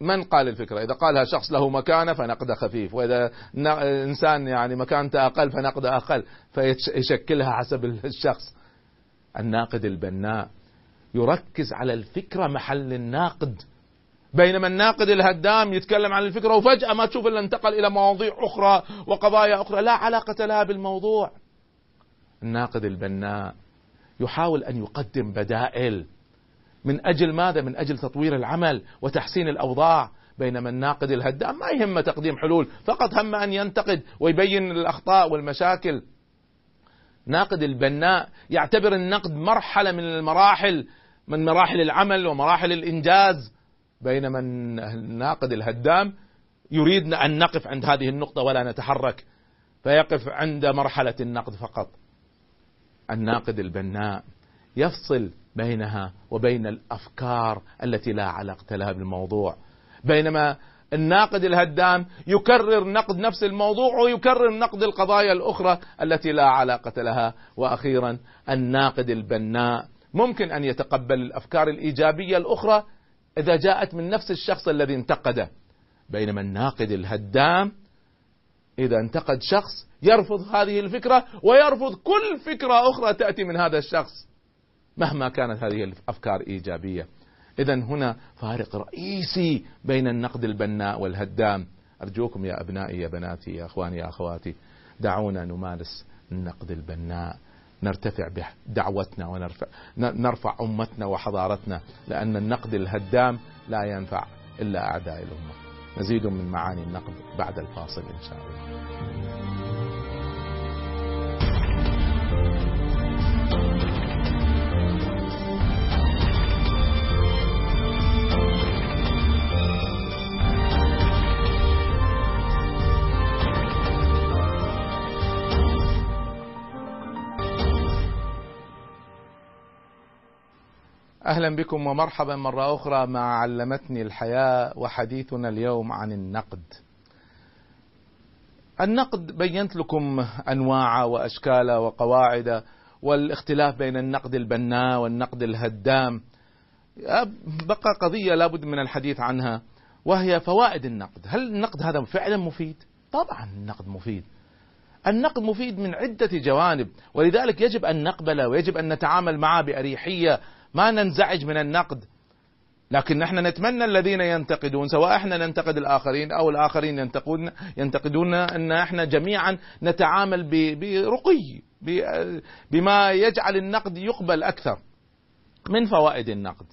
من قال الفكرة؟ إذا قالها شخص له مكانة فنقده خفيف وإذا إنسان يعني مكانته أقل فنقده أقل فيشكلها حسب الشخص. الناقد البناء يركز على الفكرة محل الناقد. بينما الناقد الهدام يتكلم عن الفكرة وفجأة ما تشوف إلا انتقل إلى مواضيع أخرى وقضايا أخرى لا علاقة لها بالموضوع. الناقد البناء يحاول أن يقدم بدائل من أجل ماذا؟ من أجل تطوير العمل وتحسين الأوضاع بينما الناقد الهدام. ما يهمه تقديم حلول فقط هم أن ينتقد ويبين الأخطاء والمشاكل. ناقد البناء يعتبر النقد مرحلة من المراحل من مراحل العمل ومراحل الإنجاز. بينما الناقد الهدام يريدنا أن نقف عند هذه النقطة ولا نتحرك فيقف عند مرحلة النقد فقط. الناقد البناء يفصل بينها وبين الأفكار التي لا علاقة لها بالموضوع. بينما الناقد الهدام يكرر نقد نفس الموضوع ويكرر نقد القضايا الأخرى التي لا علاقة لها. وأخيرا الناقد البناء ممكن أن يتقبل الأفكار الإيجابية الأخرى إذا جاءت من نفس الشخص الذي انتقده. بينما الناقد الهدام إذا انتقد شخص يرفض هذه الفكرة ويرفض كل فكرة أخرى تأتي من هذا الشخص. مهما كانت هذه الأفكار إيجابية. إذا هنا فارق رئيسي بين النقد البناء والهدام. أرجوكم يا أبنائي يا بناتي يا أخواني يا أخواتي دعونا نمارس النقد البناء. نرتفع بدعوتنا ونرفع نرفع أمتنا وحضارتنا لأن النقد الهدام لا ينفع إلا أعداء الأمة. مزيد من معاني النقد بعد الفاصل إن شاء الله. أهلا بكم ومرحبا مرة أخرى مع علمتني الحياة وحديثنا اليوم عن النقد. النقد بينت لكم انواعه واشكاله وقواعده والاختلاف بين النقد البناء والنقد الهدام. بقى قضية لابد من الحديث عنها وهي فوائد النقد، هل النقد هذا فعلا مفيد؟ طبعا النقد مفيد. النقد مفيد من عدة جوانب ولذلك يجب أن نقبله ويجب أن نتعامل معه بأريحية ما ننزعج من النقد. لكن نحن نتمنى الذين ينتقدون سواء إحنا ننتقد الآخرين أو الآخرين ينتقدون ينتقدون أن إحنا جميعا نتعامل برقي بما يجعل النقد يقبل أكثر من فوائد النقد.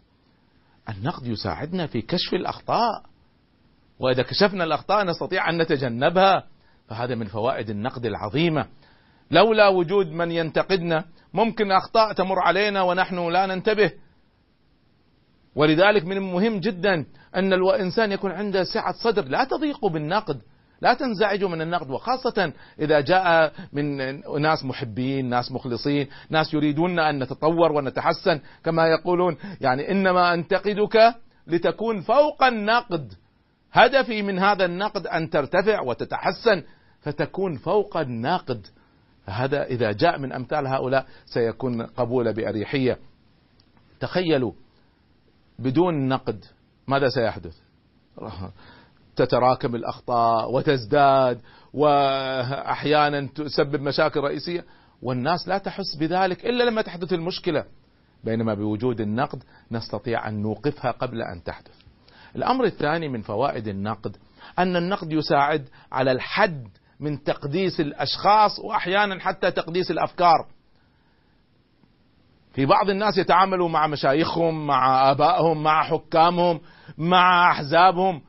النقد يساعدنا في كشف الأخطاء وإذا كشفنا الأخطاء نستطيع أن نتجنبها فهذا من فوائد النقد العظيمة. لولا وجود من ينتقدنا ممكن أخطاء تمر علينا ونحن لا ننتبه. ولذلك من المهم جدا أن الإنسان يكون عنده سعة صدر لا تضيقوا بالنقد لا تنزعجوا من النقد وخاصة إذا جاء من ناس محبين ناس مخلصين ناس يريدون أن نتطور ونتحسن كما يقولون يعني إنما أنتقدك لتكون فوق النقد. هدفي من هذا النقد أن ترتفع وتتحسن فتكون فوق الناقد هذا إذا جاء من أمثال هؤلاء سيكون قبول بأريحية. تخيلوا بدون نقد ماذا سيحدث؟ [laughs] تتراكم الأخطاء وتزداد وأحيانا تسبب مشاكل رئيسية. والناس لا تحس بذلك إلا لما تحدث المشكلة. بينما بوجود النقد نستطيع أن نوقفها قبل أن تحدث. الأمر الثاني من فوائد النقد أن النقد يساعد على الحد من تقديس الأشخاص وأحيانا حتى تقديس الأفكار. في بعض الناس يتعاملوا مع مشايخهم، مع آبائهم، مع حكامهم، مع أحزابهم.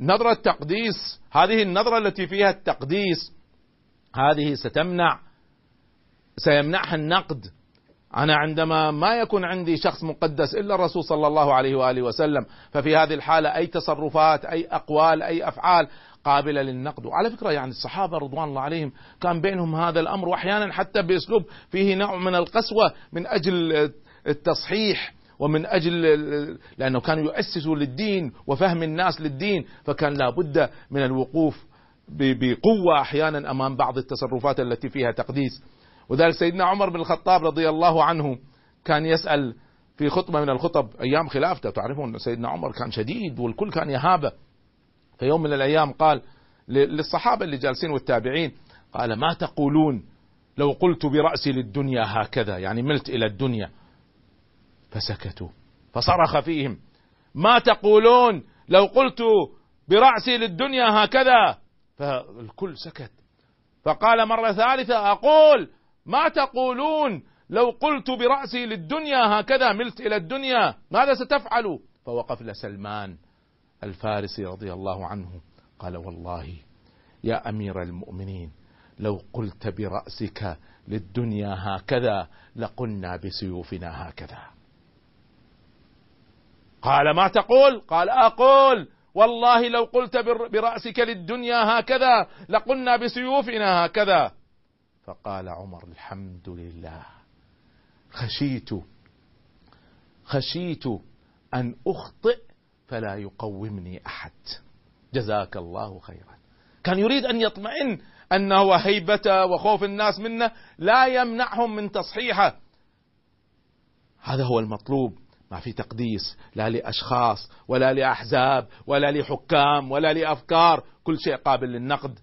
نظرة تقديس، هذه النظرة التي فيها التقديس هذه ستمنع سيمنعها النقد. أنا عندما ما يكون عندي شخص مقدس إلا الرسول صلى الله عليه وآله وسلم ففي هذه الحالة أي تصرفات أي أقوال أي أفعال قابلة للنقد. وعلى فكرة يعني الصحابة رضوان الله عليهم كان بينهم هذا الأمر وأحيانا حتى بأسلوب فيه نوع من القسوة من أجل التصحيح ومن أجل لأنه كانوا يؤسسوا للدين وفهم الناس للدين فكان لابد من الوقوف بقوة أحيانا أمام بعض التصرفات التي فيها تقديس. وذلك سيدنا عمر بن الخطاب رضي الله عنه كان يسأل في خطبة من الخطب أيام خلافته. تعرفون سيدنا عمر كان شديد والكل كان يهابه. في يوم من الأيام قال للصحابة اللي جالسين والتابعين قال ما تقولون لو قلت برأسي للدنيا هكذا يعني ملت إلى الدنيا. فسكتوا فصرخ فيهم. ما تقولون لو قلت برأسي للدنيا هكذا؟ فالكل سكت. فقال مرة ثالثة أقول ما تقولون لو قلت برأسي للدنيا هكذا ملت إلى الدنيا ماذا ستفعل فوقف لسلمان. الفارسي رضي الله عنه قال والله يا أمير المؤمنين لو قلت برأسك للدنيا هكذا لقلنا بسيوفنا هكذا. قال ما تقول؟ قال أقول والله لو قلت بر- برأسك للدنيا هكذا لقلنا بسيوفنا هكذا. فقال عمر الحمد لله. خشيت خشيت أن أخطئ فلا يقومني أحد. جزاك الله خيرا. كان يريد أن يطمئن أنه هيبته وخوف الناس منه لا يمنعهم من تصحيحه. هذا هو المطلوب. ما في تقديس لا لأشخاص ولا لأحزاب ولا لحكام ولا لأفكار. كل شيء قابل للنقد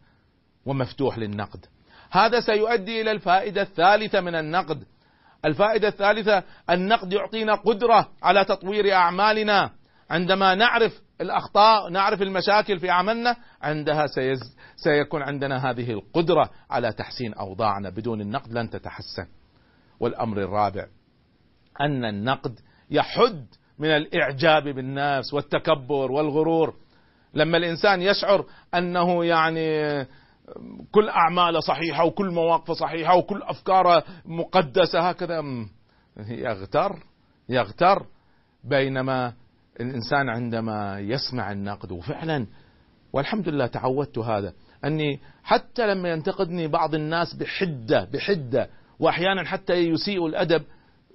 ومفتوح للنقد. هذا سيؤدي إلى الفائدة الثالثة من النقد. الفائدة الثالثة النقد يعطينا قدرة على تطوير أعمالنا. عندما نعرف الأخطاء نعرف المشاكل في عملنا عندها سيز سيكون عندنا هذه القدرة على تحسين أوضاعنا بدون النقد لن تتحسن. والأمر الرابع أن النقد يحد من الإعجاب بالناس والتكبر والغرور. لما الإنسان يشعر أنه يعني كل أعماله صحيحة وكل مواقفه صحيحة وكل أفكاره مقدسة هكذا يغتر يغتر بينما الإنسان عندما يسمع النقد وفعلا والحمد لله تعودت هذا أني حتى لما ينتقدني بعض الناس بحدة بحدة وأحيانا حتى يسيء الأدب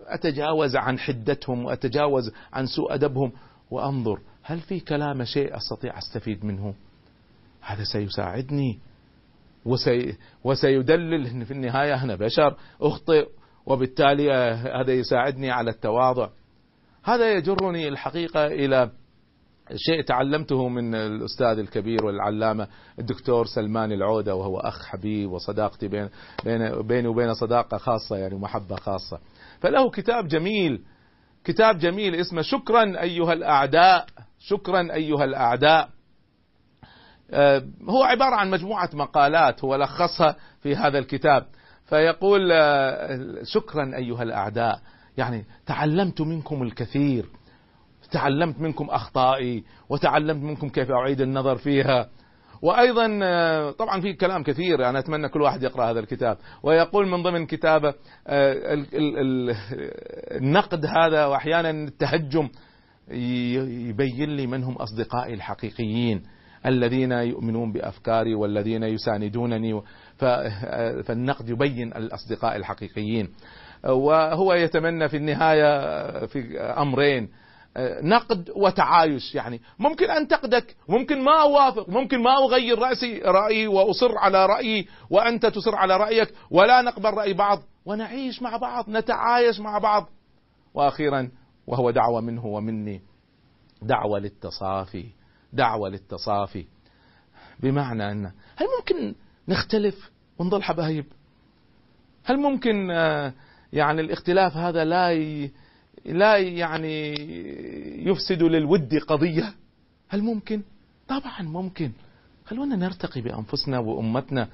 أتجاوز عن حدتهم وأتجاوز عن سوء أدبهم وأنظر هل في كلام شيء أستطيع أستفيد منه هذا سيساعدني وسي وسيدلل في النهاية أنا بشر أخطئ وبالتالي آه، هذا يساعدني على التواضع. هذا يجرني الحقيقة إلى شيء تعلمته من الأستاذ الكبير والعلامة الدكتور سلمان العودة وهو أخ حبيب وصداقتي بين بين بيني وبينه صداقة خاصة يعني محبه خاصة. فله كتاب جميل كتاب جميل اسمه شكرا أيها الأعداء شكرا أيها الأعداء. آه، هو عبارة عن مجموعة مقالات هو لخصها في هذا الكتاب. فيقول آه، شكرا أيها الأعداء. يعني تعلمت منكم الكثير تعلمت منكم أخطائي وتعلمت منكم كيف أعيد النظر فيها. وأيضا آه، طبعا في كلام كثير أنا أتمنى كل واحد يقرأ هذا الكتاب. ويقول من ضمن كتابه آه، ال- ال- ال- النقد هذا وأحيانا التهجم يبين لي من هم أصدقائي الحقيقيين الذين يؤمنون بأفكاري والذين يساندونني ف- فالنقد يبين الأصدقاء الحقيقيين. وهو يتمنى في النهاية في أمرين. نقد وتعايش يعني. ممكن انتقدك ممكن ما أوافق ممكن ما أغير رأسي رأيي وأصر على رأيي وأنت تصر على رأيك ولا نقبل رأي بعض ونعيش مع بعض نتعايش مع بعض. وأخيرا وهو دعوة منه ومني دعوة للتصافي دعوة للتصافي. بمعنى أن هل ممكن نختلف ونظل حبايب؟ هل ممكن آه، يعني الاختلاف هذا لا. لا يعني يفسد للود قضية. هل ممكن؟ طبعا ممكن. خلونا نرتقي بأنفسنا وأمتنا.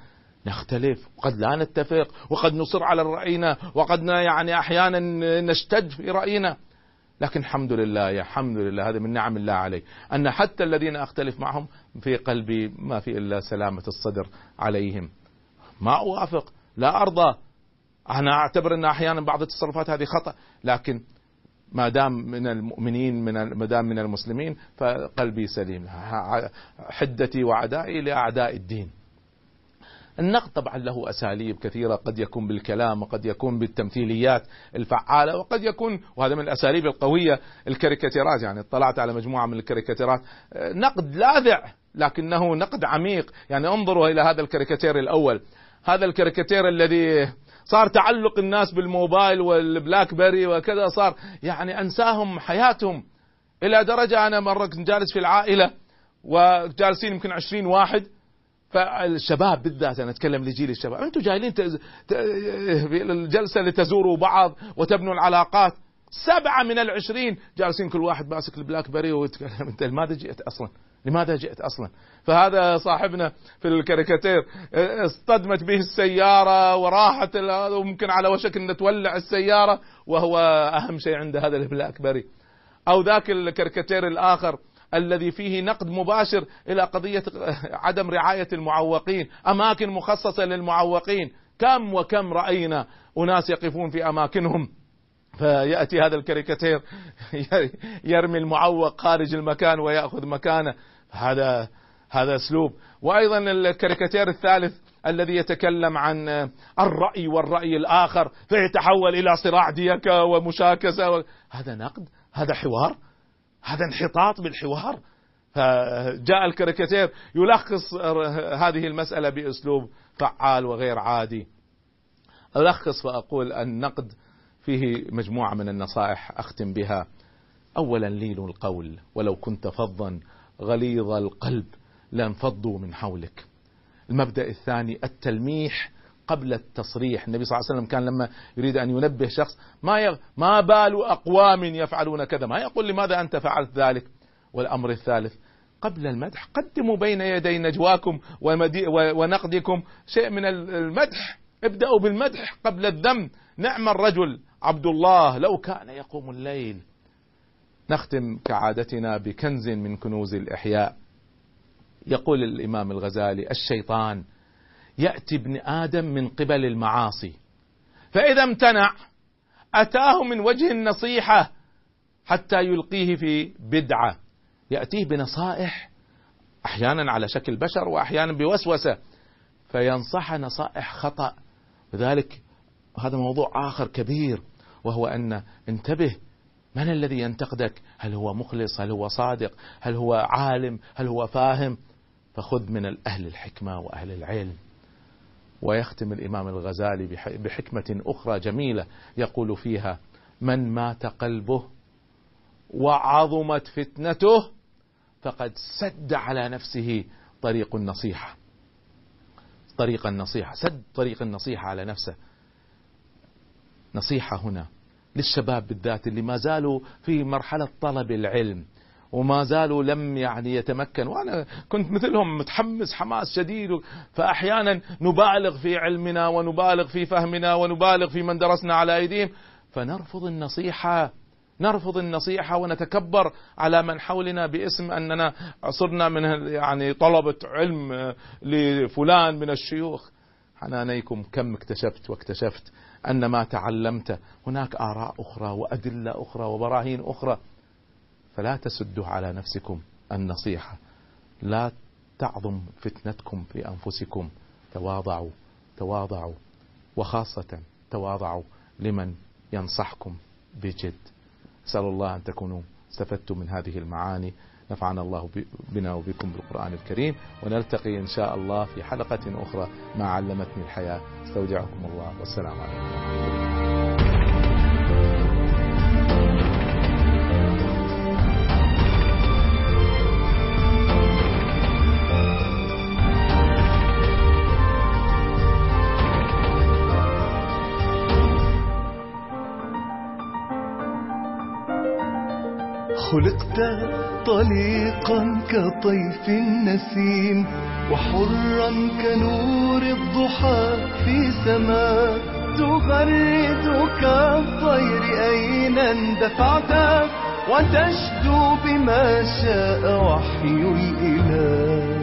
نختلف. وقد لا نتفق. وقد نصر على رأينا. وقد يعني أحيانا نشتد في رأينا. لكن الحمد لله يا الحمد لله. هذا من نعم الله علي أن حتى الذين أختلف معهم في قلبي ما في إلا سلامة الصدر عليهم. ما أوافق. لا أرضى. أنا أعتبر أن أحيانا بعض التصرفات هذه خطأ لكن ما دام من المؤمنين من ما دام من المسلمين فقلبي سليم. حدتي وعدائي لأعداء الدين. النقد طبعا له أساليب كثيرة قد يكون بالكلام وقد يكون بالتمثيليات الفعالة وقد يكون وهذا من الأساليب القوية الكاريكاتيرات. يعني اطلعت على مجموعة من الكاريكاتيرات. نقد لاذع لكنه نقد عميق. يعني انظروا إلى هذا الكاريكاتير الأول. هذا الكاريكاتير الذي صار تعلق الناس بالموبايل وال BlackBerry وكذا صار يعني أنساهم حياتهم إلى درجة أنا مرة كنت جالس في العائلة وجالسين يمكن عشرين واحد فالشباب بالذات أنا أتكلم لجيل الشباب أنتم جايين. الجلسة لتزوروا بعض وتبنوا العلاقات سبعة من العشرين جالسين كل واحد ماسك ال BlackBerry ويتكلم أنت لماذا جئت أصلا؟ لماذا جئت أصلا؟ فهذا صاحبنا في الكاريكاتير اصطدمت به السيارة وراحت وممكن على وشك إن تولع السيارة وهو أهم شيء عنده هذا ال BlackBerry. أو ذاك الكاريكاتير الآخر الذي فيه نقد مباشر إلى قضية عدم رعاية المعوقين، أماكن مخصصة للمعوقين، كم وكم رأينا أناس يقفون في أماكنهم. فيأتي هذا الكاريكاتير [laughs] يرمي المعوق خارج المكان ويأخذ مكانه، هذا هذا أسلوب، وأيضا الكاريكاتير الثالث الذي يتكلم عن الرأي والرأي الآخر فيتحول إلى صراع ديكه ومشاكسة و... هذا نقد؟ هذا حوار؟ هذا انحطاط بالحوار؟ فجاء الكاريكاتير يلخص هذه المسألة بأسلوب فعال وغير عادي. ألخص فأقول النقد فيه مجموعة من النصائح أختم بها. أولا لين القول ولو كنت فظا غليظ القلب لانفضوا من حولك. المبدأ الثاني التلميح قبل التصريح. النبي صلى الله عليه وسلم كان لما يريد أن ينبه شخص ما ي... ما بال أقوام يفعلون كذا؟ ما يقول لماذا أنت فعلت ذلك؟ والأمر الثالث قبل المدح قدموا بين يدي نجواكم ومدي... ونقدكم شيء من المدح. ابدأوا بالمدح قبل الذم نعم الرجل عبد الله لو كان يقوم الليل نختم كعادتنا بكنز من كنوز الإحياء. يقول الإمام الغزالي الشيطان يأتي ابن آدم من قبل المعاصي فإذا امتنع أتاه من وجه النصيحة حتى يلقيه في بدعة. يأتيه بنصائح أحيانا على شكل بشر وأحيانا بوسوسة فينصح نصائح خطأ. لذلك هذا موضوع آخر كبير وهو أن انتبه من الذي ينتقدك؟ هل هو مخلص؟ هل هو صادق؟ هل هو عالم؟ هل هو فاهم؟ فخذ من الأهل الحكمة وأهل العلم. ويختم الإمام الغزالي بحكمة أخرى جميلة يقول فيها من مات قلبه وعظمت فتنته فقد سد على نفسه طريق النصيحة. طريق النصيحة سد طريق النصيحة على نفسه. نصيحة هنا. للشباب بالذات اللي ما زالوا في مرحلة طلب العلم وما زالوا لم يعني يتمكن. وأنا كنت مثلهم متحمس حماس شديد فأحيانا نبالغ في علمنا ونبالغ في فهمنا ونبالغ في من درسنا على أيديهم. فنرفض النصيحة نرفض النصيحة ونتكبر على من حولنا باسم أننا صرنا من يعني طلبة علم لفلان من الشيوخ. حنانيكم كم اكتشفت واكتشفت أن ما تعلمت هناك آراء أخرى وأدلة أخرى وبراهين أخرى. فلا تسدوا على نفسكم النصيحة. لا تعظم فتنتكم في أنفسكم. تواضعوا تواضعوا وخاصة تواضعوا لمن ينصحكم بجد. أسأل الله أن تكونوا استفدتم من هذه المعاني. نفعنا الله بنا وبكم بالقرآن الكريم ونلتقي إن شاء الله في حلقة أخرى ما علمتني الحياة. استودعكم الله والسلام عليكم. خلقت طليقا كطيف النسيم وحرا كنور الضحى في سماء. تغرد كالطير أين اندفعت وتشدو بما شاء وحي الإله.